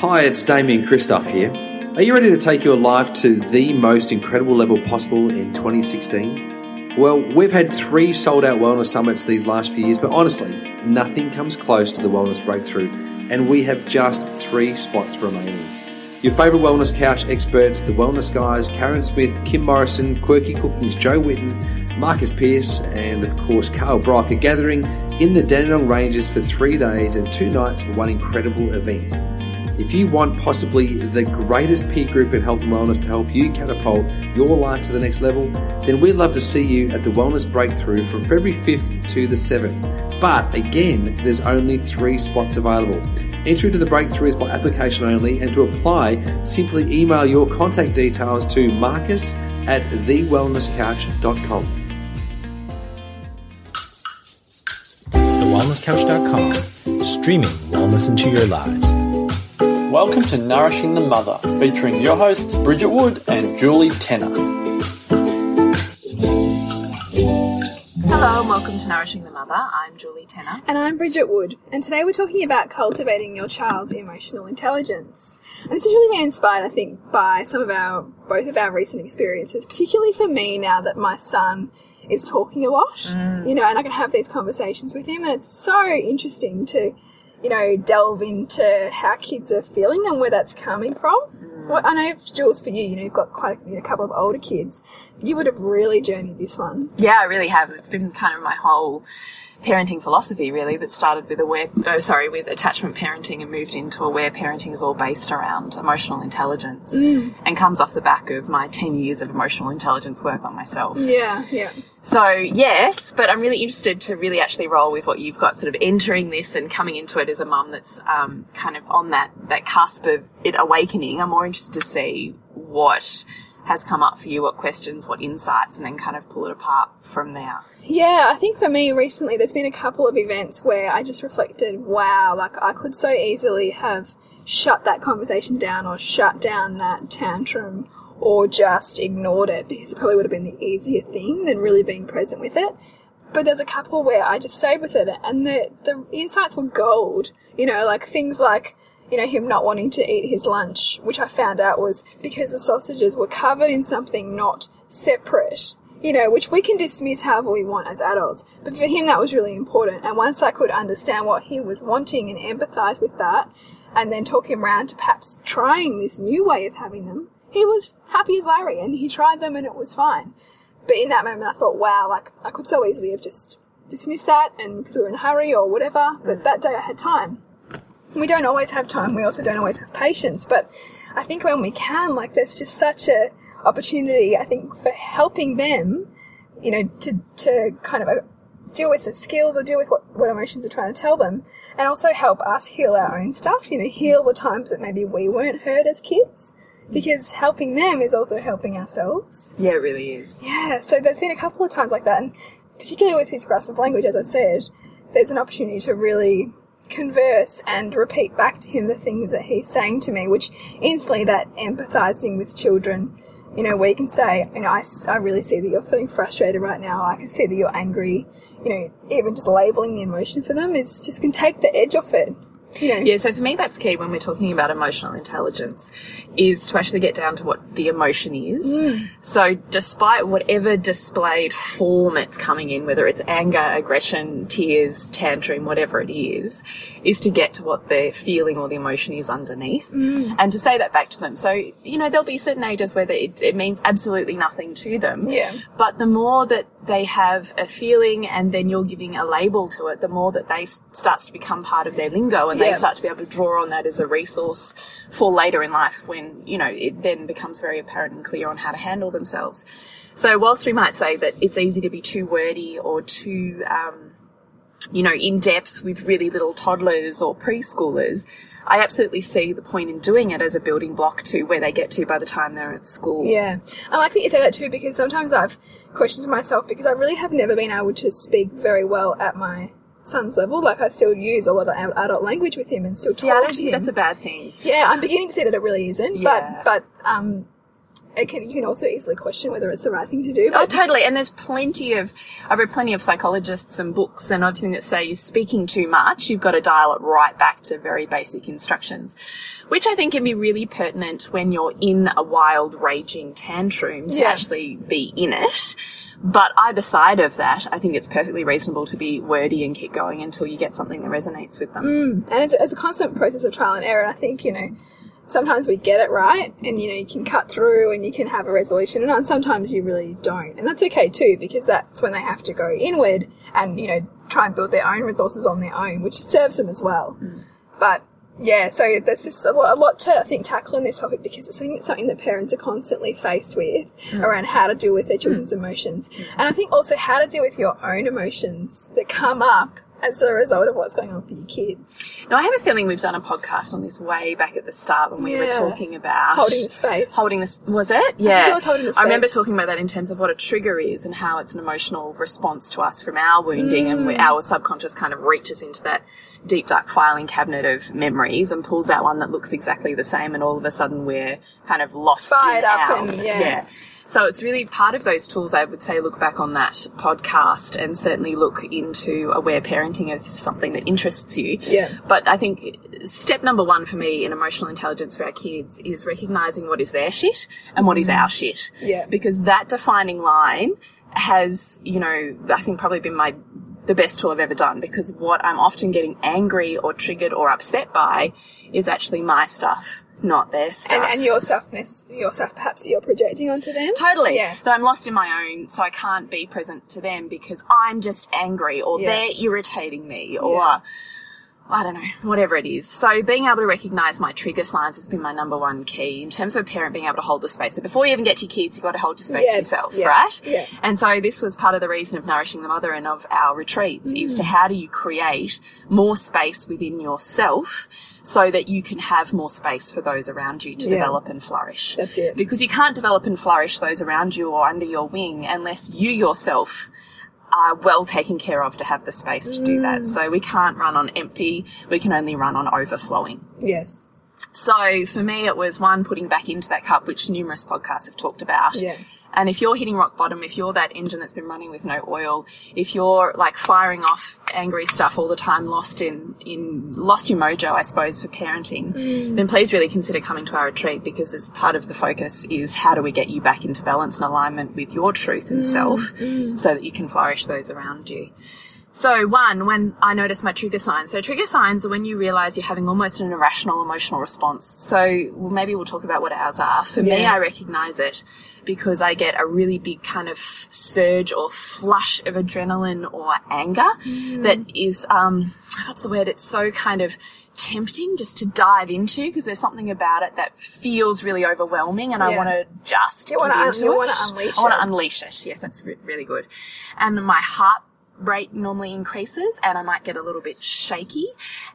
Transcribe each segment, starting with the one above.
Hi, it's Damian Kristof here. Are you ready to take your life to the most incredible level possible in 2016? Well, we've had three sold out wellness summits these last few years, but honestly, nothing comes close to the Wellness Breakthrough, and we have just three spots remaining. Your favourite wellness couch experts, the Wellness Guys, Karen Smith, Kim Morrison, Quirky Cooking's Jo Whitton, Marcus Pierce, and of course Carl Brock are gathering in the Dandenong Ranges for three days and two nights for one incredible event. If you want possibly the greatest peer group in health and wellness to help you catapult your life to the next level, then we'd love to see you at the Wellness Breakthrough from February 5th to the 7th. But again, there's only three spots available. Entry to the breakthrough is by application only, and to apply, simply email your contact details to marcus at thewellnesscouch.com. TheWellnessCouch.com, streaming wellness into your lives. Welcome to Nourishing the Mother, featuring your hosts Bridget Wood and Julie Tenner. Hello and welcome to Nourishing the Mother. I'm Julie Tenner. And I'm Bridget Wood, and today we're talking about cultivating your child's emotional intelligence. And this has really been inspired, I think, by some of our, both of our recent experiences, particularly for me now that my son is talking a lot, mm. you know, and I can have these conversations with him, and it's so interesting to, you know, delve into how kids are feeling and where that's coming from. Mm. Well, I know, Jules, for you, you know, you've got quite a, you know, a couple of older kids. You would have really journeyed this one. Yeah, I really have. It's been kind of my whole parenting philosophy really that started with aware oh sorry with attachment parenting and moved into aware parenting is all based around emotional intelligence and comes off the back of my 10 years of emotional intelligence work on myself Yeah, yeah. So yes, but I'm really interested to really actually roll with what you've got, sort of entering this and coming into it as a mum that's um, kind of on that that cusp of it awakening. I'm more interested to see what has come up for you, what questions, what insights, and then kind of pull it apart from there. Yeah, I think for me recently, there's been a couple of events where I just reflected, wow, like I could so easily have shut that conversation down or shut down that tantrum or just ignored it because it probably would have been the easier thing than really being present with it. But there's a couple where I just stayed with it and the, the insights were gold. You know, like things like, you know, him not wanting to eat his lunch, which I found out was because the sausages were covered in something not separate you know, which we can dismiss however we want as adults. But for him, that was really important. And once I could understand what he was wanting and empathize with that, and then talk him around to perhaps trying this new way of having them, he was happy as Larry and he tried them and it was fine. But in that moment, I thought, wow, like I could so easily have just dismissed that and because we were in a hurry or whatever. But mm. that day I had time. We don't always have time. We also don't always have patience. But I think when we can, like, there's just such a opportunity, I think, for helping them, you know, to, to kind of uh, deal with the skills or deal with what, what emotions are trying to tell them and also help us heal our own stuff, you know, heal the times that maybe we weren't heard as kids because helping them is also helping ourselves. Yeah, it really is. Yeah, so there's been a couple of times like that, and particularly with his grasp of language, as I said, there's an opportunity to really converse and repeat back to him the things that he's saying to me, which instantly that empathizing with children, you know, where you can say, you know, I, I really see that you're feeling frustrated right now, I can see that you're angry, you know, even just labeling the emotion for them is just can take the edge off it. Know, Yeah, so for me, that's key when we're talking about emotional intelligence, is to actually get down to what the emotion is. Mm. So, despite whatever displayed form it's coming in, whether it's anger, aggression, tears, tantrum, whatever it is, is to get to what the feeling or the emotion is underneath, mm. and to say that back to them. So, you know, there'll be certain ages where it, it means absolutely nothing to them. Yeah. But the more that they have a feeling and then you're giving a label to it, the more that they starts to become part of their lingo and Yeah. they start to be able to draw on that as a resource for later in life when, you know, it then becomes very apparent and clear on how to handle themselves. So whilst we might say that it's easy to be too wordy or too, um, you know, in depth with really little toddlers or preschoolers, I absolutely see the point in doing it as a building block to where they get to by the time they're at school. Yeah, I like that you say that too because sometimes I've questioned myself because I really have never been able to speak very well at my son's level. Like I still use a lot of adult language with him and still See, talk I don't to think him. that's a bad thing. yeah, I'm beginning to see that it really isn't. Yeah. But but um, it can you can also easily question whether it's the right thing to do. Oh, totally. And there's plenty of, I've read plenty of psychologists and books and everything that say you're speaking too much. You've got to dial it right back to very basic instructions, which I think can be really pertinent when you're in a wild, raging tantrum to Yeah. actually be in it. But either side of that, I think it's perfectly reasonable to be wordy and keep going until you get something that resonates with them. Mm, and it's, it's a constant process of trial and error. And I think you know sometimes we get it right, and you know you can cut through and you can have a resolution, and sometimes you really don't, and that's okay too because that's when they have to go inward and you know try and build their own resources on their own, which serves them as well. Mm. But yeah, so there's just a lot, a lot to I think tackle in this topic because it's something, something that parents are constantly faced with mm. around how to deal with their mm. children's emotions, and I think also how to deal with your own emotions that come up as a result of what's going on for your kids. Now, I have a feeling we've done a podcast on this way back at the start when we were talking about Holding the space. Holding this was it? Yeah, it was holding the I remember talking about that in terms of what a trigger is and how it's an emotional response to us from our wounding, and Mm. we, our subconscious kind of reaches into that deep dark filing cabinet of memories and pulls out one that looks exactly the same, and all of a sudden we're kind of lost Fired in up ours. and- yeah. So it's really part of those tools. I would say look back on that podcast and certainly look into aware parenting as something that interests you. Yeah. But I think step number one for me in emotional intelligence for our kids is recognizing what is their shit and what is mm-hmm. our shit. Yeah. Because that defining line has, you know, I think probably been my the best tool I've ever done because what I'm often getting angry or triggered or upset by is actually my stuff, not their stuff. And, and your selfness, your self perhaps that you're projecting onto them. Totally. Yeah. That I'm lost in my own, so I can't be present to them because I'm just angry or Yeah. they're irritating me or Yeah. I don't know, whatever it is. So being able to recognize my trigger signs has been my number one key in terms of a parent being able to hold the space. So before you even get to your kids, you've got to hold your space Yes, yourself, yeah, right? yeah. And so this was part of the reason of nourishing the mother and of our retreats is Mm. to how do you create more space within yourself so that you can have more space for those around you to Yeah. develop and flourish. That's it. Because you can't develop and flourish those around you or under your wing unless you yourself are well taken care of to have the space to do Mm. that. So we can't run on empty, we can only run on overflowing. Yes. So for me, it was one putting back into that cup, which numerous podcasts have talked about. Yeah. And if you're hitting rock bottom, if you're that engine that's been running with no oil, if you're like firing off angry stuff all the time, lost in, in lost your mojo, I suppose, for parenting, mm. then please really consider coming to our retreat because it's part of the focus is how do we get you back into balance and alignment with your truth and mm. self mm. so that you can flourish those around you. So one, when I noticed my trigger signs. So trigger signs are when you realize you're having almost an irrational emotional response. So well, maybe we'll talk about what ours are. For me, I recognize it because I get a really big kind of surge or flush of adrenaline or anger that is, um, what's the word? It's so kind of tempting just to dive into because there's something about it that feels really overwhelming and I want to just You wanna get un- into you it. I want to unleash it. Yes, that's re- really good. And my heart rate normally increases and I might get a little bit shaky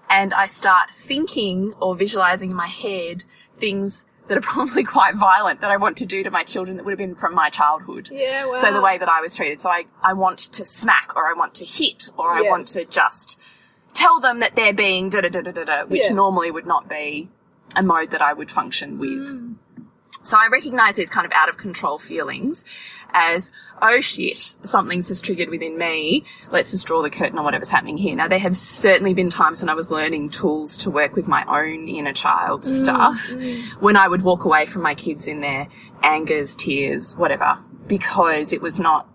and I start thinking or visualizing in my head things that are probably quite violent that I want to do to my children that would have been from my childhood. Yeah, wow. So the way that I was treated. So I, I want to smack or I want to hit or I want to just tell them that they're being da da da da da da, which Yeah. normally would not be a mode that I would function with. Mm. So I recognize these kind of out of control feelings as, oh shit, something's just triggered within me. Let's just draw the curtain on whatever's happening here. Now, there have certainly been times when I was learning tools to work with my own inner child Mm, stuff when I would walk away from my kids in their angers, tears, whatever, because it was not.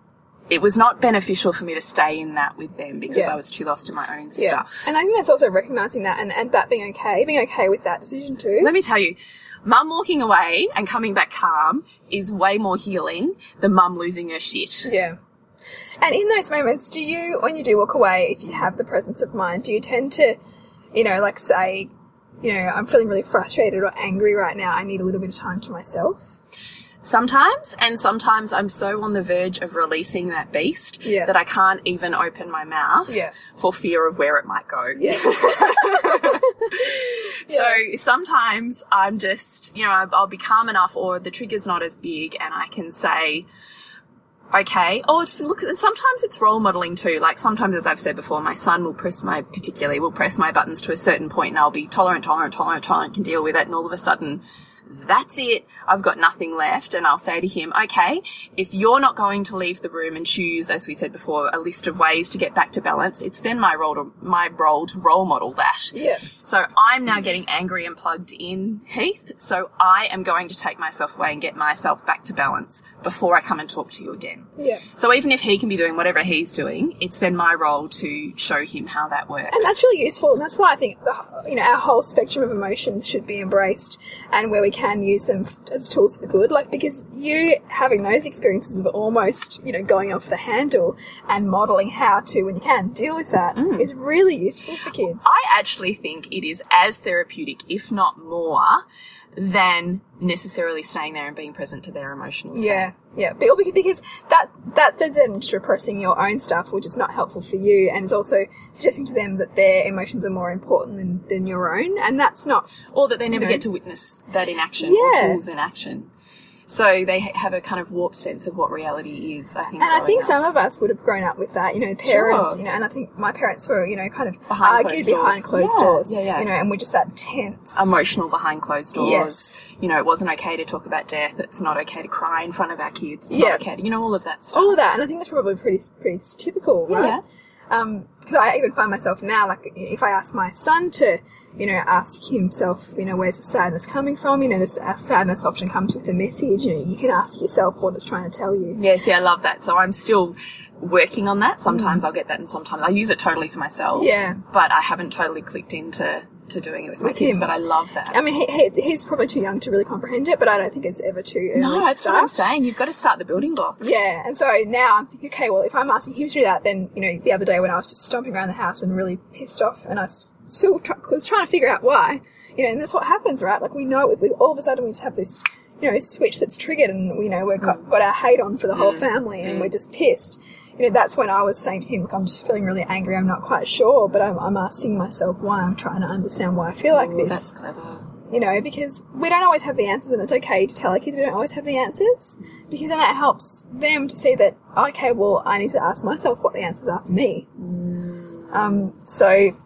It was not beneficial for me to stay in that with them because Yeah. I was too lost in my own Yeah. stuff. And I think that's also recognizing that and, and that being okay, being okay with that decision too. Let me tell you, mum walking away and coming back calm is way more healing than mum losing her shit. Yeah. And in those moments, do you, when you do walk away, if you have the presence of mind, do you tend to, you know, like say, you know, I'm feeling really frustrated or angry right now, I need a little bit of time to myself? Sometimes, and sometimes I'm so on the verge of releasing that beast Yeah. that I can't even open my mouth Yeah. for fear of where it might go. Yes. So sometimes I'm just, you know, I'll I'll be calm enough or the trigger's not as big and I can say, okay. Oh, it's, look, and sometimes it's role modeling too. Like sometimes, as I've said before, my son will press my, particularly will press my buttons to a certain point and I'll be tolerant, tolerant, tolerant, tolerant, can deal with it. And all of a sudden that's it. I've got nothing left. And I'll say to him, okay, if you're not going to leave the room and choose, as we said before, a list of ways to get back to balance, it's then my role to, my role to role model that. Yeah. So I'm now getting angry and plugged in, Heath. So I am going to take myself away and get myself back to balance before I come and talk to you again. Yeah. So even if he can be doing whatever he's doing, it's then my role to show him how that works. And that's really useful, and that's why I think the, you know our whole spectrum of emotions should be embraced, and where we can use them as tools for good. Like because you having those experiences of almost you know going off the handle and modeling how to, when you can, deal with that mm. is really useful for kids. I actually think it is as therapeutic, if not more, than necessarily staying there and being present to their emotional state. Yeah, yeah, But- because- that that then just repressing your own stuff, which is not helpful for you, and is also suggesting to them that their emotions are more important than, than your own, and that's not Or that they never know. get to witness that in action Yeah. or tools in action. So they have a kind of warped sense of what reality is, I think. And I think up. some of us would have grown up with that, you know, parents, Sure. you know, and I think my parents were, you know, kind of Behind argued closed behind doors. closed Yeah, doors, yeah, yeah. you know, and we're just that tense. emotional behind closed doors. Yes. You know, it wasn't okay to talk about death. It's not okay to cry in front of our kids. It's Yeah. not okay to, you know, all of that stuff. All of that, and I think that's probably pretty pretty typical, right? Yeah. Um, because I even find myself now, like, if I ask my son to, you know, ask himself, you know, where's the sadness coming from? You know, this sadness often comes with a message. You know, you can ask yourself what it's trying to tell you. Yeah, see, I love that. So I'm still working on that. Sometimes I'll get that and sometimes I use it totally for myself. Mm. Yeah. But I haven't totally clicked into to doing it with, my With kids, him. but I love that. I mean, he, he, he's probably too young to really comprehend it, but I don't think it's ever too early. no, to that's what I'm saying. You've got to start the building blocks. Yeah, and so now I'm thinking, okay, well, if I'm asking him to do that, then you know, the other day when I was just stomping around the house and really pissed off, and I still try- was trying to figure out why, you know, and that's what happens, right? Like we know, we, all of a sudden we just have this, you know, switch that's triggered, and we know we've got, mm. got our hate on for the whole mm. family, and mm. we're just pissed. You know, that's when I was saying to him, look, I'm just feeling really angry. I'm not quite sure, but I'm, I'm asking myself why. I'm trying to understand why I feel like Ooh, this that's clever. you know, because we don't always have the answers, and it's okay to tell our kids we don't always have the answers, because then that helps them to see that, okay, well, I need to ask myself what the answers are for me. Um, so,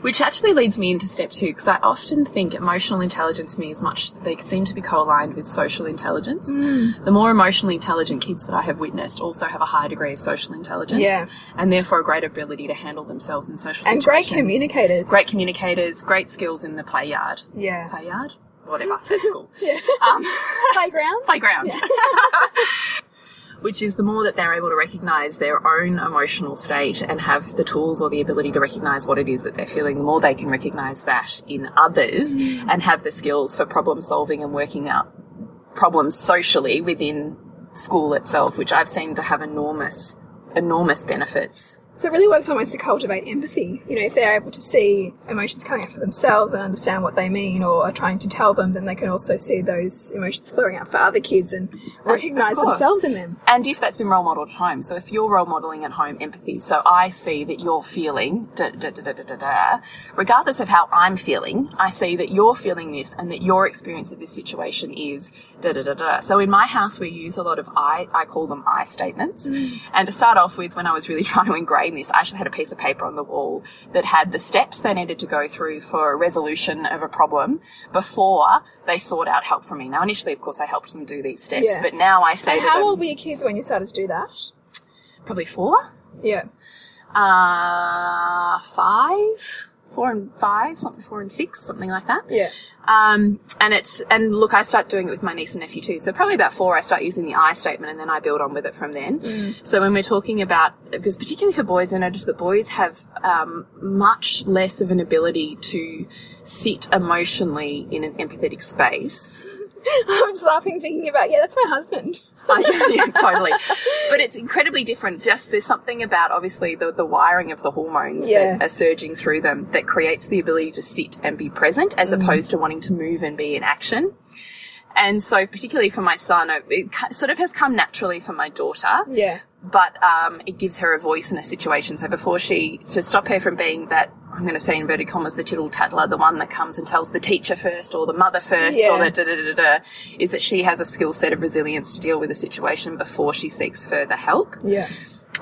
Which actually leads me into step two, because I often think emotional intelligence means much, they seem to be co-aligned with social intelligence. Mm. The more emotionally intelligent kids that I have witnessed also have a higher degree of social intelligence. Yeah. And therefore a greater ability to handle themselves in social and great communicators. Great communicators, great skills in the play yard. Yeah. Play yard? Whatever, at school. Yeah. Um, Playground. playground. Which is the more that they're able to recognize their own emotional state and have the tools or the ability to recognize what it is that they're feeling, the more they can recognize that in others mm. and have the skills for problem solving and working out problems socially within school itself, which I've seen to have enormous, enormous benefits. So it really works almost to cultivate empathy. You know, if they're able to see emotions coming up for themselves and understand what they mean or are trying to tell them, then they can also see those emotions flowing up for other kids and recognize themselves in them. And if that's been role modeled at home, so if you're role modeling at home empathy, so I see that you're feeling da da da da da da da, regardless of how I'm feeling, I see that you're feeling this and that your experience of this situation is da da da da. So in my house, we use a lot of I, I call them I statements. Mm. And to start off with, when I was really trying to ingrain this, I actually had a piece of paper on the wall that had the steps they needed to go through for a resolution of a problem before they sought out help from me. Now, initially, of course, I helped them do these steps, Yeah. but now I say And how them, old were your kids when you started to do that? probably four, Yeah. uh, five, four and five, something four and six, something like that. Yeah. Um, and it's and look, I start doing it with my niece and nephew too. So probably about four, I start using the I statement, and then I build on with it from then. So when we're talking about, because particularly for boys, I notice that boys have um, much less of an ability to sit emotionally in an empathetic space. I was laughing thinking about, yeah, that's my husband. Yeah, yeah, totally. But it's incredibly different. Just there's something about obviously the, the wiring of the hormones Yeah. that are surging through them that creates the ability to sit and be present as Mm. opposed to wanting to move and be in action. And so, particularly for my son, it- it sort of has come naturally for my daughter Yeah. but um, it gives her a voice in a situation. So before she, to stop her from being that, I'm going to say inverted commas, the tittle tattler, the one that comes and tells the teacher first or the mother first Yeah. or the da da da da is that she has a skill set of resilience to deal with a situation before she seeks further help. Yeah.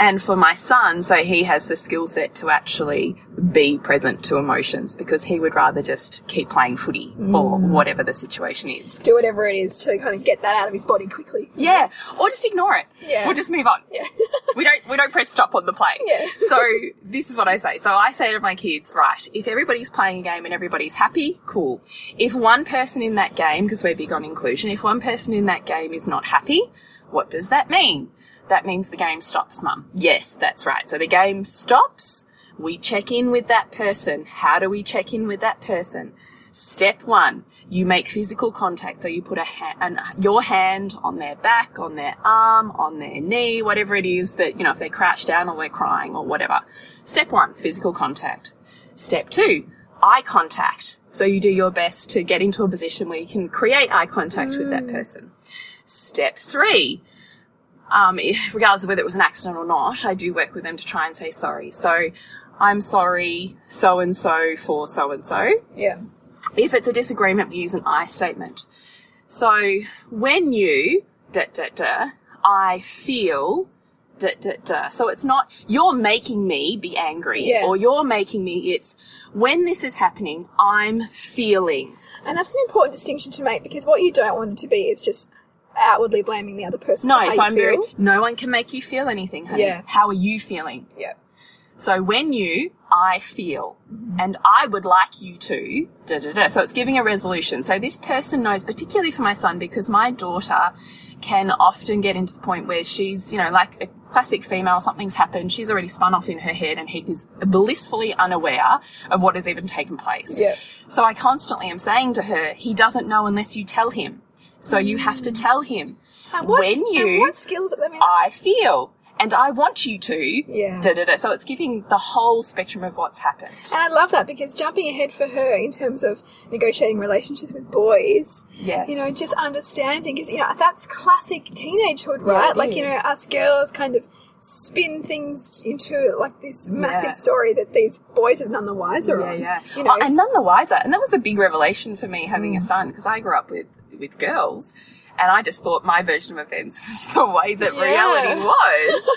And for my son, so he has the skill set to actually be present to emotions because he would rather just keep playing footy or mm. whatever the situation is. Do whatever it is to kind of get that out of his body quickly. Yeah, or just ignore it. Yeah. We'll just move on. Yeah. we don't we don't press stop on the play. Yeah. so this is what I say. So I say to my kids, right, if everybody's playing a game and everybody's happy, cool. If one person in that game, because we're big on inclusion, if one person in that game is not happy, what does that mean? That means the game stops, mum. Yes, that's right. So the game stops. We check in with that person. How do we check in with that person? Step one, you make physical contact. So you put a ha- an, your hand on their back, on their arm, on their knee, whatever it is that, you know, if they crouch down or they're crying or whatever. Step one, physical contact. Step two, eye contact. So you do your best to get into a position where you can create eye contact with that mm. person. Step three, um, regardless of whether it was an accident or not, I do work with them to try and say sorry. So, I'm sorry, so and so for so and so. Yeah. If it's a disagreement, we use an I statement. So, when you, da, da, da, I feel, da, da, da. So it's not, you're making me be angry, Yeah. or you're making me, it's, when this is happening, I'm feeling. And that's an important distinction to make because what you don't want it to be is just outwardly blaming the other person. No, so I'm very, no one can make you feel anything, honey. Yeah. How are you feeling? Yeah. So when you, I feel, and I would like you to, da da da. So it's giving a resolution. So this person knows, particularly for my son, because my daughter can often get into the point where she's, you know, like a classic female, something's happened, she's already spun off in her head, and he is blissfully unaware of what has even taken place. Yeah. So I constantly am saying to her, he doesn't know unless you tell him. So you have to tell him. When you what skills? I mean, I feel. And I want you to. Yeah. Da, da, da. So it's giving the whole spectrum of what's happened. And I love that because jumping ahead for her in terms of negotiating relationships with boys, Yes. you know, just understanding because you know that's classic teenagehood, right? like you know, us girls kind of spin things into like this massive Yeah. story that these boys have none the wiser Yeah, on. yeah. You know, Oh, and none the wiser. And that was a big revelation for me having Mm. a son because I grew up with, with girls. And I just thought my version of events was the way that Yeah. reality was.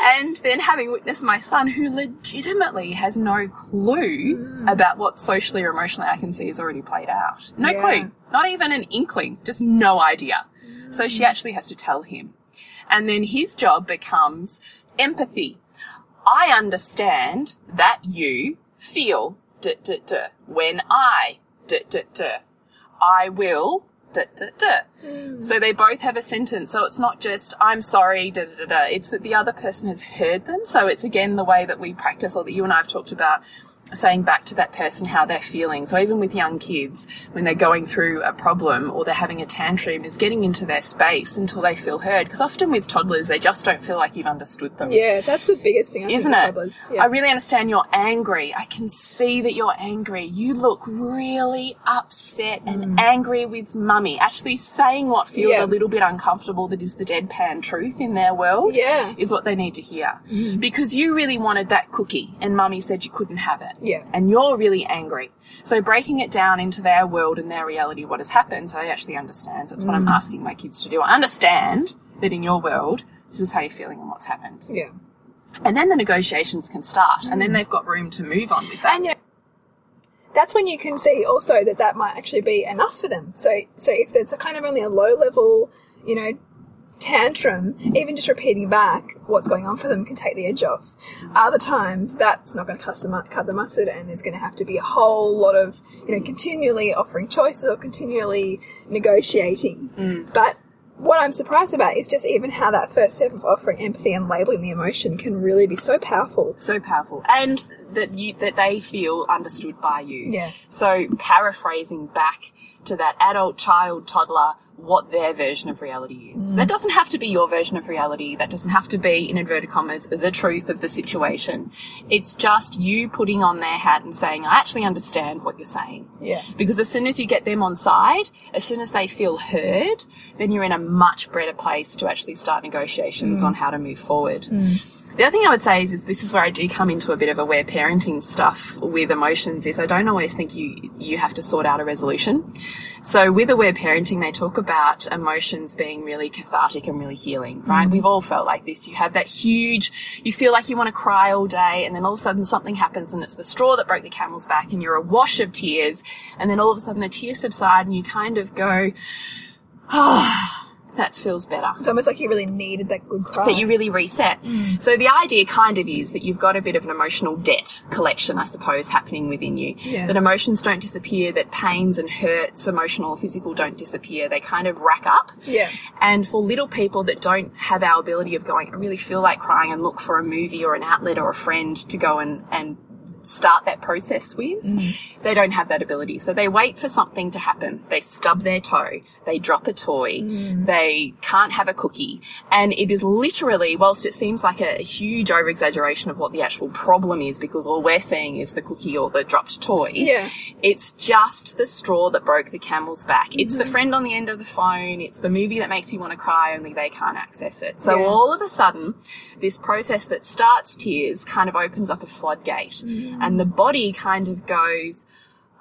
and then having witnessed my son who legitimately has no clue Mm. about what socially or emotionally I can see is already played out. No Yeah. clue. Not even an inkling. Just no idea. So she actually has to tell him. And then his job becomes empathy. I understand that you feel duh, duh, duh, when I I will duh. So they both have a sentence. So it's not just I'm sorry, da, da, da. It's that the other person has heard them. So it's again the way that we practice or that you and I have talked about saying back to that person how they're feeling. So even with young kids, when they're going through a problem or they're having a tantrum, is getting into their space until they feel heard. Because often with toddlers, they just don't feel like you've understood them. yeah, that's the biggest thing. I Isn't it? toddlers. Yeah. I really understand you're angry. I can see that you're angry. You look really upset and angry with mummy. Actually saying what feels Mm. Yeah. a little bit uncomfortable that is the deadpan truth in their world Yeah. Mm. is what they need to hear. Because you really wanted that cookie and mummy said you couldn't have it. Yeah. And you're really angry. So breaking it down into their world and their reality, what has happened, so they actually understand. So that's what Mm. I'm asking my kids to do. I understand that in your world, this is how you're feeling and what's happened. yeah. And then the negotiations can start, and then they've got room to move on with that. And you know, that's when you can see also that that might actually be enough for them. So, so if there's a kind of only a low level, you know, tantrum, even just repeating back what's going on for them can take the edge off. Other times, that's not going to cut the, cut the mustard, and there's going to have to be a whole lot of, you know, continually offering choices or continually negotiating. Mm. But what I'm surprised about is just even how that first step of offering empathy and labeling the emotion can really be so powerful. so powerful, and that you that they feel understood by you. Yeah. So paraphrasing back to that adult, child, toddler, what their version of reality is. Mm. That doesn't have to be your version of reality. That doesn't have to be, in inverted commas, the truth of the situation. It's just you putting on their hat and saying, I actually understand what you're saying. Yeah. Because as soon as you get them on side, as soon as they feel heard, then you're in a much better place to actually start negotiations mm. on how to move forward. Mm. The other thing I would say is, is this is where I do come into a bit of aware parenting stuff with emotions is I don't always think you you have to sort out a resolution. So with aware parenting, they talk about emotions being really cathartic and really healing, right? We've all felt like this. You have that huge, you feel like you want to cry all day and then all of a sudden something happens and it's the straw that broke the camel's back and you're a wash of tears and then all of a sudden the tears subside and you kind of go, ah, that feels better It's almost like you really needed that good cry. that you really reset. Mm. So the idea kind of is that you've got a bit of an emotional debt collection, I suppose, happening within you. Yeah. That emotions don't disappear, that pains and hurts, emotional or physical, don't disappear. They kind of rack up. Yeah. And for little people that don't have our ability of going, I really feel like crying and look for a movie or an outlet or a friend to go and, and start that process with, mm. they don't have that ability. So they wait for something to happen. They stub their toe. They drop a toy. Mm. They can't have a cookie. And it is literally, whilst it seems like a huge over exaggeration of what the actual problem is, because all we're seeing is the cookie or the dropped toy. Yeah. It's just the straw that broke the camel's back. It's the mm-hmm. friend on the end of the phone. It's the movie that makes you want to cry, only they can't access it. So Yeah. all of a sudden, this process that starts tears kind of opens up a floodgate mm-hmm. And the body kind of goes,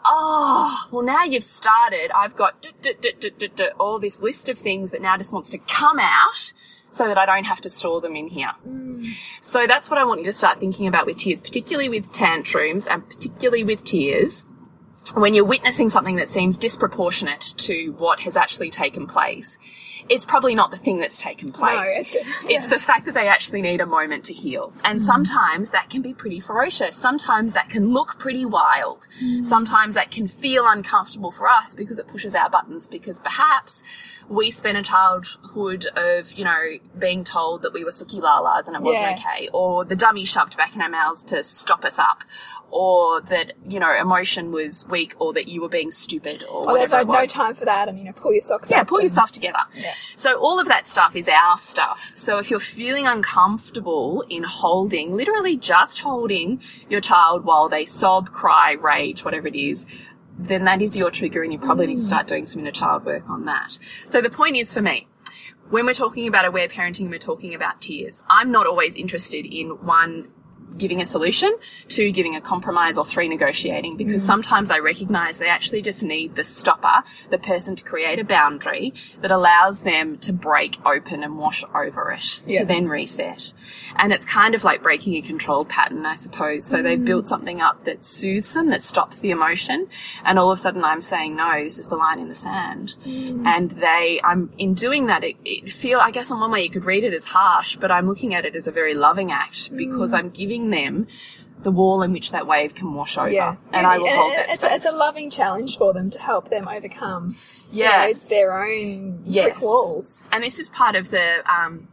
Oh, well, now you've started. I've got duh, duh, duh, all this list of things that now just wants to come out so that I don't have to store them in here. Mm. So that's what I want you to start thinking about with tears, particularly with tantrums and particularly with tears. When you're witnessing something that seems disproportionate to what has actually taken place, it's probably not the thing that's taken place. it's- It's the fact that they actually need a moment to heal. And mm. sometimes that can be pretty ferocious. Sometimes that can look pretty wild. Mm. Sometimes that can feel uncomfortable for us because it pushes our buttons because perhaps we spent a childhood of, you know, being told that we were suki lalas and it wasn't Yeah. okay, or the dummy shoved back in our mouths to stop us up, or that, you know, emotion was weak, or that you were being stupid, or oh, there's whatever no, it no time for that, and you know, pull your socks Yeah, up. pull and- yourself together. So all of that stuff is our stuff. So if you're feeling uncomfortable in holding, literally just holding your child while they sob, cry, rage, whatever it is, then that is your trigger and you probably need to start doing some inner child work on that. So the point is for me, when we're talking about aware parenting, and we're talking about tears. I'm not always interested in one giving a solution, to giving a compromise, or three negotiating because mm. sometimes I recognize they actually just need the stopper, the person to create a boundary that allows them to break open and wash over it Yeah. to then reset. And it's kind of like breaking a control pattern, I suppose. So they've mm. built something up that soothes them, that stops the emotion. And all of a sudden I'm saying, no, this is the line in the sand. Mm. And they, I'm in doing that, it, it feel, I guess on one way you could read it as harsh, but I'm looking at it as a very loving act because I'm giving them the wall in which that wave can wash over. Yeah, And I will hold that it's, a, it's a loving challenge for them to help them overcome you know, Yes. their own Yes. brick walls. And this is part of the, um,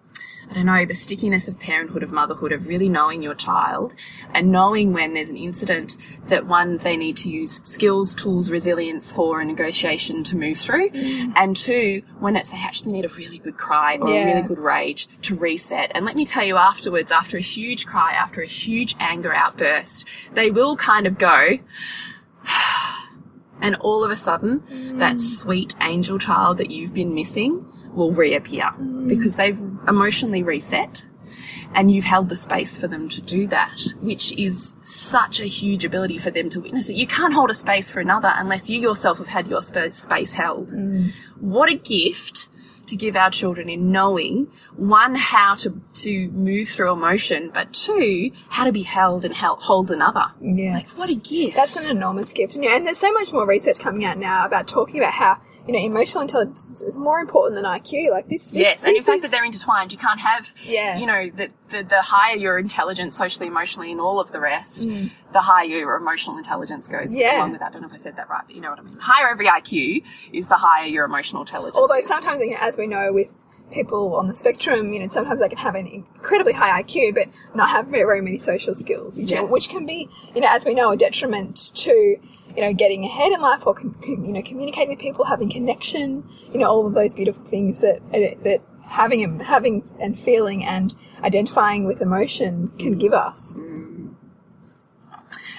I don't know, the stickiness of parenthood, of motherhood, of really knowing your child and knowing when there's an incident that one, they need to use skills, tools, resilience for a negotiation to move through. Mm. And two, when it's they actually need a really good cry or a really good rage to reset. And let me tell you afterwards, after a huge cry, after a huge anger outburst, they will kind of go, and all of a sudden, that mm. sweet angel child that you've been missing will reappear because they've emotionally reset and you've held the space for them to do that, which is such a huge ability for them to witness it. You can't hold a space for another unless you yourself have had your space held. Mm. What a gift to give our children in knowing one how to to move through emotion, but two how to be held and held, hold another. Yeah. Like what a gift! That's an enormous gift. And, yeah, and there's so much more research coming out now about talking about how, you know, emotional intelligence is more important than IQ. Like this. this Yes, and in fact is- that they're intertwined. You can't have, Yeah. you know, the, the, the higher your intelligence socially, emotionally, and all of the rest, the higher your emotional intelligence goes Mm. Yeah. along with that. I don't know if I said that right, but you know what I mean. The higher every IQ is, the higher your emotional intelligence. Although is. sometimes, you know, as we know with people on the spectrum, you know, sometimes they can have an incredibly high IQ but not have very, very many social skills, you know, Yes. which can be, you know, as we know, a detriment to, you know, getting ahead in life or, you know, communicating with people, having connection, you know, all of those beautiful things that, that having and having and feeling and identifying with emotion can give us.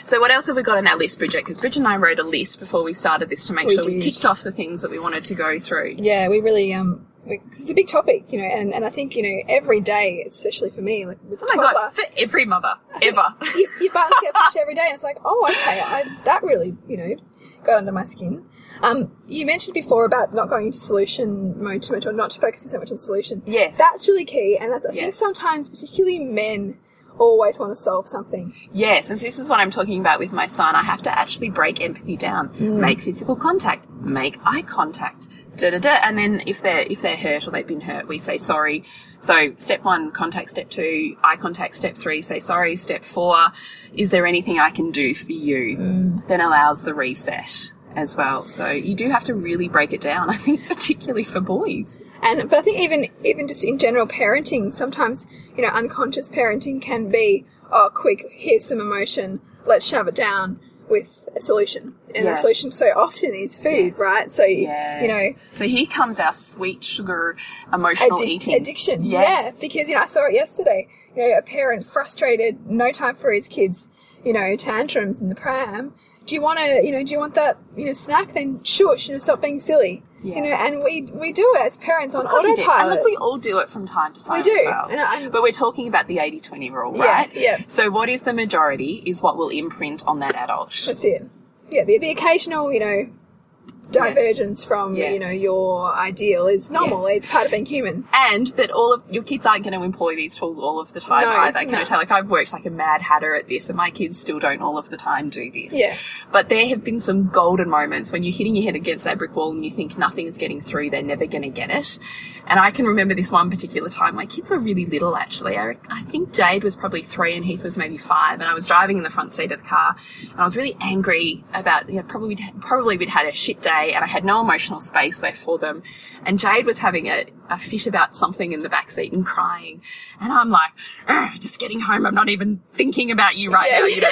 So what else have we got on our list, Bridget? Because Bridget and I wrote a list before we started this to make We sure we ticked off the things that we wanted to go through. Yeah, we really, um, it's a big topic, you know, and, and I think, you know, every day, especially for me, like with the Oh my toddler, god, for every mother ever. you, your buttons get pushed every day, and it's like, oh, okay, I, that really, you know, got under my skin. Um, you mentioned before about not going into solution mode too much, or not focusing so much on solution. Yes. that's really key, and I think Yes. sometimes, particularly men, always want to solve something. Yes, and this is what I'm talking about with my son. I have to actually break empathy down, make physical contact, make eye contact, da da da. And then if they're if they're hurt or they've been hurt, we say sorry. So step one, contact. Step two, eye contact. Step three, say sorry. Step four, is there anything I can do for you? Mm. Then allows the reset as well. So you do have to really break it down. I think particularly for boys. And but I think even even just in general parenting, sometimes you know unconscious parenting can be oh quick here's some emotion, let's shove it down with a solution, and Yes. the solution so often is food, Yes. right? So you know So here comes our sweet sugar emotional addic- eating addiction, Yes. yeah, because you know I saw it yesterday. You know, a parent frustrated, no time for his kids, you know, tantrums in the pram. Do you want to, you know, do you want that, you know, snack? Then shush, you know, stop being silly. Yeah. You know, and we we do it as parents on Of course we do. And autopilot. look, we all do it from time to time. We do. As well. I- but we're talking about the 80 20 rule, Yeah, right? yeah. So, what is the majority is what will imprint on that adult. That's it. Yeah, the, the occasional, you know, divergence from, Yes. you know, your ideal is normal. Yes. It's part of being human. And that all of your kids aren't going to employ these tools all of the time No, either. Can no. I tell? Like, I've worked like a mad hatter at this, and my kids still don't all of the time do this. Yeah. But there have been some golden moments when you're hitting your head against that brick wall and you think nothing's getting through, they're never going to get it. And I can remember this one particular time. My kids were really little, actually. I, I think Jade was probably three and Heath was maybe five. And I was driving in the front seat of the car and I was really angry about, you know, probably, probably we'd had a shit day and I had no emotional space left for them. And Jade was having a, a fit about something in the back seat and crying. And I'm like, "Ugh, just getting home. I'm not even thinking about you right Yeah. now, you know.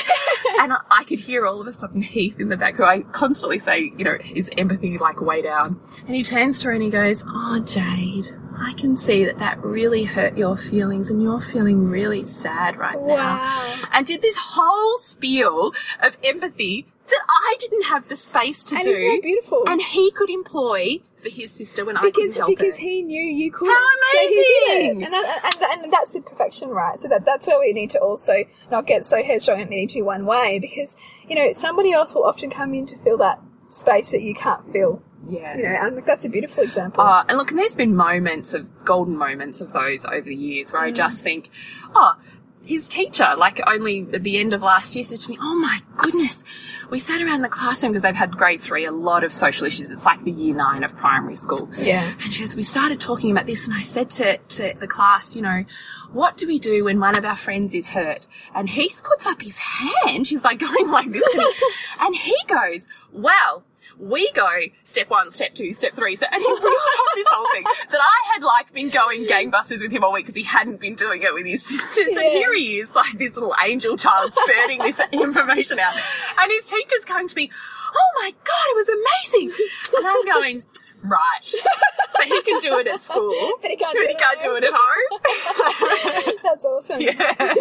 and I, I could hear all of a sudden Heath in the back, who I constantly say, you know, his empathy like way down. And he turns to her and he goes, Oh, Jade, I can see that that really hurt your feelings and you're feeling really sad right now. Wow. And did this whole spiel of empathy that I didn't have the space to And do. isn't that beautiful? And he could employ for his sister when I because couldn't help because her. he knew you couldn't. How So he did it. amazing! And, that, and, and that's the perfection, right? So that that's where we need to also not get so headstrong and needing to be one way because you know somebody else will often come in to fill that space that you can't fill. You know, and that's a beautiful example. Uh, and look, and there's been moments of golden moments of those over the years where I just think, oh, his teacher, like only at the end of last year, said to me, "Oh my goodness, we sat around the classroom because they've had grade three, a lot of social issues. It's like the year nine of primary school." Yeah. And she goes, "We started talking about this, and I said to to the class, you know." What do we do when one of our friends is hurt? And Heath puts up his hand. She's like going like this. and he goes, well, we go step one, step two, step three. So, and he brought up this whole thing that I had like been going gangbusters with him all week because he hadn't been doing it with his sisters. And here he is, like this little angel child spurting this information out. And his teacher's going to me, oh my God, it was amazing. And I'm going, right. So he can do it at school. But he can't but do he it can't at do it at home. That's awesome. Yeah.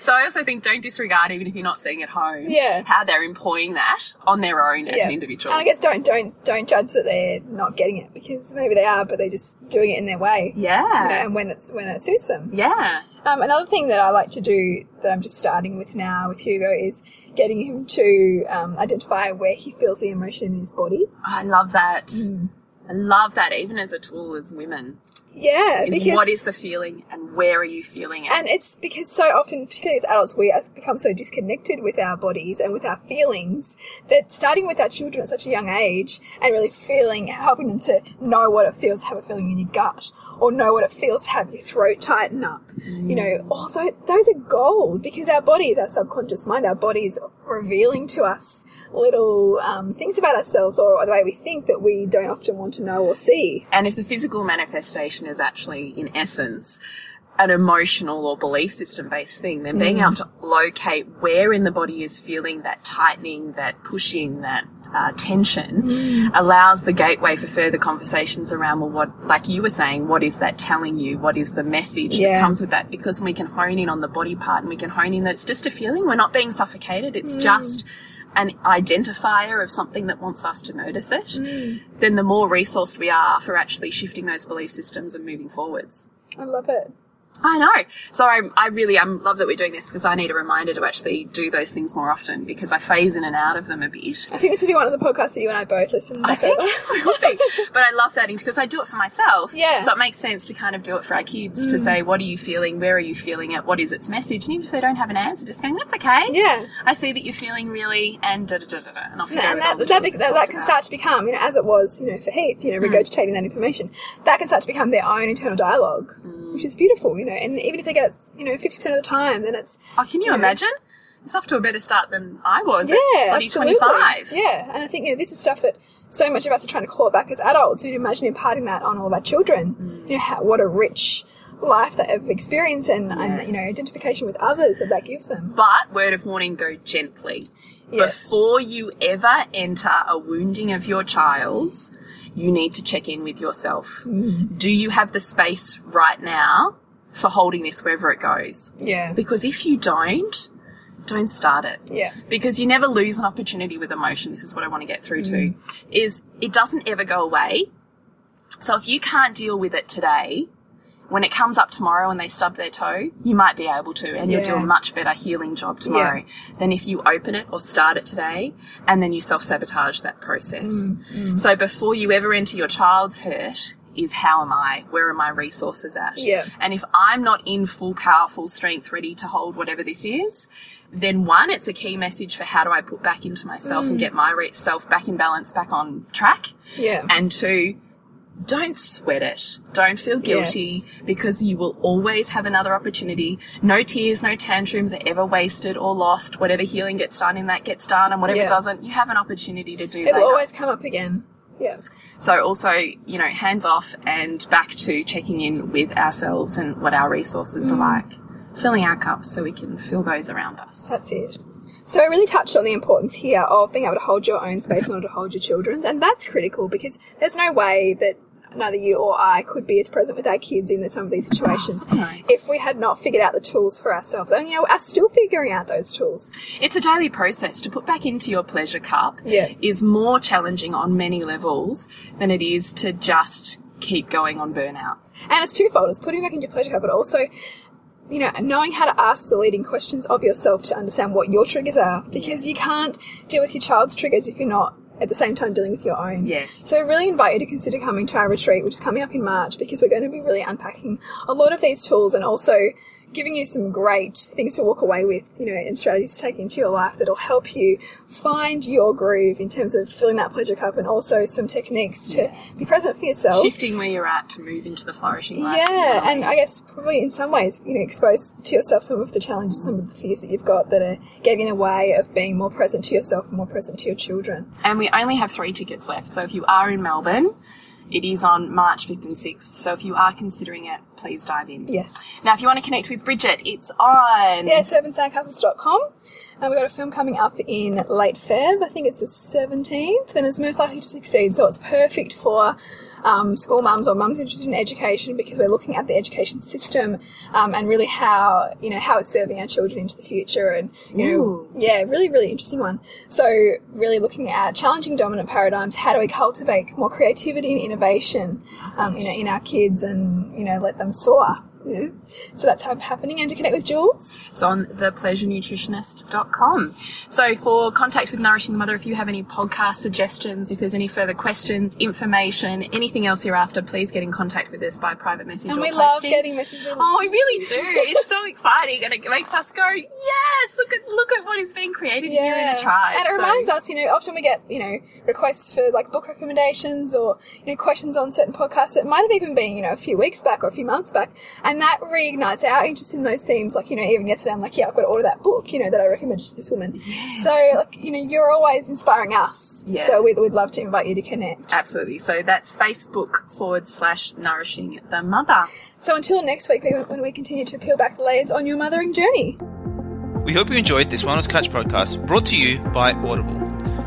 so I also think don't disregard even if you're not seeing at home Yeah. how they're employing that on their own as Yeah. an individual. And I guess don't don't don't judge that they're not getting it because maybe they are, but they're just doing it in their way. yeah. You know, and when it's when it suits them. yeah. Um, another thing that I like to do that I'm just starting with now with Hugo is getting him to um, identify where he feels the emotion in his body. I love that. Mm. I love that even as a tool as women. Yeah, Is because what is the feeling and where are you feeling it? and it's because so often, particularly as adults, we have become so disconnected with our bodies and with our feelings that starting with our children at such a young age and really feeling, helping them to know what it feels to have a feeling in your gut or know what it feels to have your throat tighten up. You mm. know, oh, all those, those are gold because our bodies, our subconscious mind, our bodies revealing to us little um, things about ourselves or the way we think that we don't often want to know or see. And if the physical manifestation is actually, in essence, an emotional or belief system based thing, then being able to locate where in the body is feeling that tightening, that pushing, that uh, tension allows the gateway for further conversations around, well, what, like you were saying, what is that telling you? What is the message Yeah. that comes with that? Because we can hone in on the body part and we can hone in that it's just a feeling. We're not being suffocated. It's just an identifier of something that wants us to notice it, Mm. then the more resourced we are for actually shifting those belief systems and moving forwards. I love it. I know. So I, I really um, love that we're doing this because I need a reminder to actually do those things more often because I phase in and out of them a bit. I think this would be one of the podcasts that you and I both listen to. I think it be. But I love that because I do it for myself. Yeah. So it makes sense to kind of do it for our kids to say, what are you feeling? Where are you feeling it? What is its message? And even if they don't have an answer, just going, that's okay. Yeah. I see that you're feeling really, and da da da da da. And off you go and all that, that, tools that, that can about. start to become, you know, as it was, you know, for Heath, you know, regurgitating that information, that can start to become their own internal dialogue, which is beautiful, you know, and even if they get it, you know, 50% of the time, then it's, Oh, can you Yeah. imagine? It's off to a better start than I was yeah, at bloody 25. Yeah, and I think, you know, this is stuff that so much of us are trying to claw back as adults, and imagine imparting that on all of our children. Mm. You know, how, what a rich life that they've experienced and, and, you know, identification with others that that gives them. But word of warning, go gently. Yes. Before you ever enter a wounding of your child's, you need to check in with yourself. Mm. Do you have the space right now for holding this wherever it goes? Yeah. Because if you don't, don't start it. Yeah. Because you never lose an opportunity with emotion. This is what I want to get through Mm. to. Is it doesn't ever go away. So if you can't deal with it today, when it comes up tomorrow and they stub their toe, you might be able to, and you'll do a much better healing job tomorrow than if you open it or start it today and then you self sabotage that process. Mm, So before you ever enter your child's hurt, is how am I? Where are my resources at? Yeah. And if I'm not in full power, full strength, ready to hold whatever this is, then one, it's a key message for how do I put back into myself Mm. and get my self back in balance, back on track. Yeah. And two, don't sweat it. Don't feel guilty because you will always have another opportunity. No tears, no tantrums are ever wasted or lost. Whatever healing gets done in that gets done, and whatever Yeah. doesn't, you have an opportunity to do It'll always come up again. Yeah. So also, you know, hands off and back to checking in with ourselves and what our resources Mm. are like. Filling our cups so we can fill those around us. That's it. So I really touched on the importance here of being able to hold your own space in order to hold your children's, and that's critical because there's no way that neither you or I could be as present with our kids in some of these situations oh, No. if we had not figured out the tools for ourselves. And you know, are still figuring out those tools. It's a daily process. To put back into your pleasure cup Yeah. is more challenging on many levels than it is to just keep going on burnout. And it's twofold. It's putting back into your pleasure cup, but also, you know, knowing how to ask the leading questions of yourself to understand what your triggers are. Because you can't deal with your child's triggers if you're not at the same time dealing with your own. Yes. So I really invite you to consider coming to our retreat, which is coming up in March, because we're going to be really unpacking a lot of these tools and also giving you some great things to walk away with, you know, and strategies to take into your life that'll help you find your groove in terms of filling that pleasure cup and also some techniques to be present for yourself. Shifting where you're at to move into the flourishing life. Yeah, and I guess probably in some ways, you know, expose to yourself some of the challenges, some of the fears that you've got that are getting in the way of being more present to yourself and more present to your children. And we only have three tickets left. So if you are in Melbourne, it is on March 5th and 6th. So if you are considering it, please dive in. Yes. Now, if you want to connect with Bridget, it's on. Yeah, urbansandcastles.com. And uh, we've got a film coming up in late Feb. I think it's the 17th, and it's most likely to succeed. So it's perfect for um, school mums or mums interested in education because we're looking at the education system um, and really how you know how it's serving our children into the future. And you know, Ooh. yeah, really, really interesting one. So really looking at challenging dominant paradigms. How do we cultivate more creativity and innovation, um, know, in our kids and you know let them soar. So that's hap- happening. And to connect with Jules, It's on thepleasurenutritionist.com. So for contact with Nourishing the Mother, if you have any podcast suggestions, if there's any further questions, information, anything else you're after, please get in contact with us by private message and we love getting messages. Oh, we really do. It's so exciting, and it makes us go, "Yes! Look at look at what is being created here in the tribe." And it So- reminds us, you know, often we get, you know, requests for like book recommendations or, you know, questions on certain podcasts that might have even been, you know, a few weeks back or a few months back. And that reignites our interest in those themes. Like, you know, even yesterday I'm like, yeah, I've got to order that book, you know, that I recommended to this woman. So, like, you know, you're always inspiring us. Yeah. So we'd, we'd love to invite you to connect. Absolutely. So that's Facebook forward slash nourishing the mother. So until next week when we continue to peel back the layers on your mothering journey. We hope you enjoyed this Wellness Couch podcast brought to you by Audible.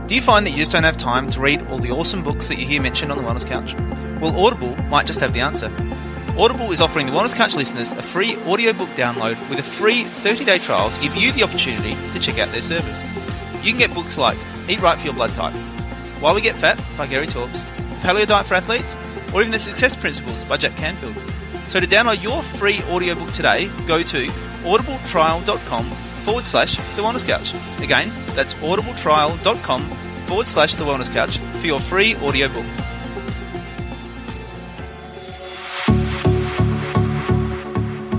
Do you find that you just don't have time to read all the awesome books that you hear mentioned on the Wellness Couch? Well, Audible might just have the answer. Audible is offering the Wellness Couch listeners a free audiobook download with a free 30 day trial to give you the opportunity to check out their service. You can get books like Eat Right for Your Blood Type, Why We Get Fat by Gary Taubes, Paleo Diet for Athletes, or even The Success Principles by Jack Canfield. So to download your free audiobook today, go to audibletrial.com forward slash The Wellness Couch. Again, that's audibletrial.com forward slash The Wellness Couch for your free audiobook.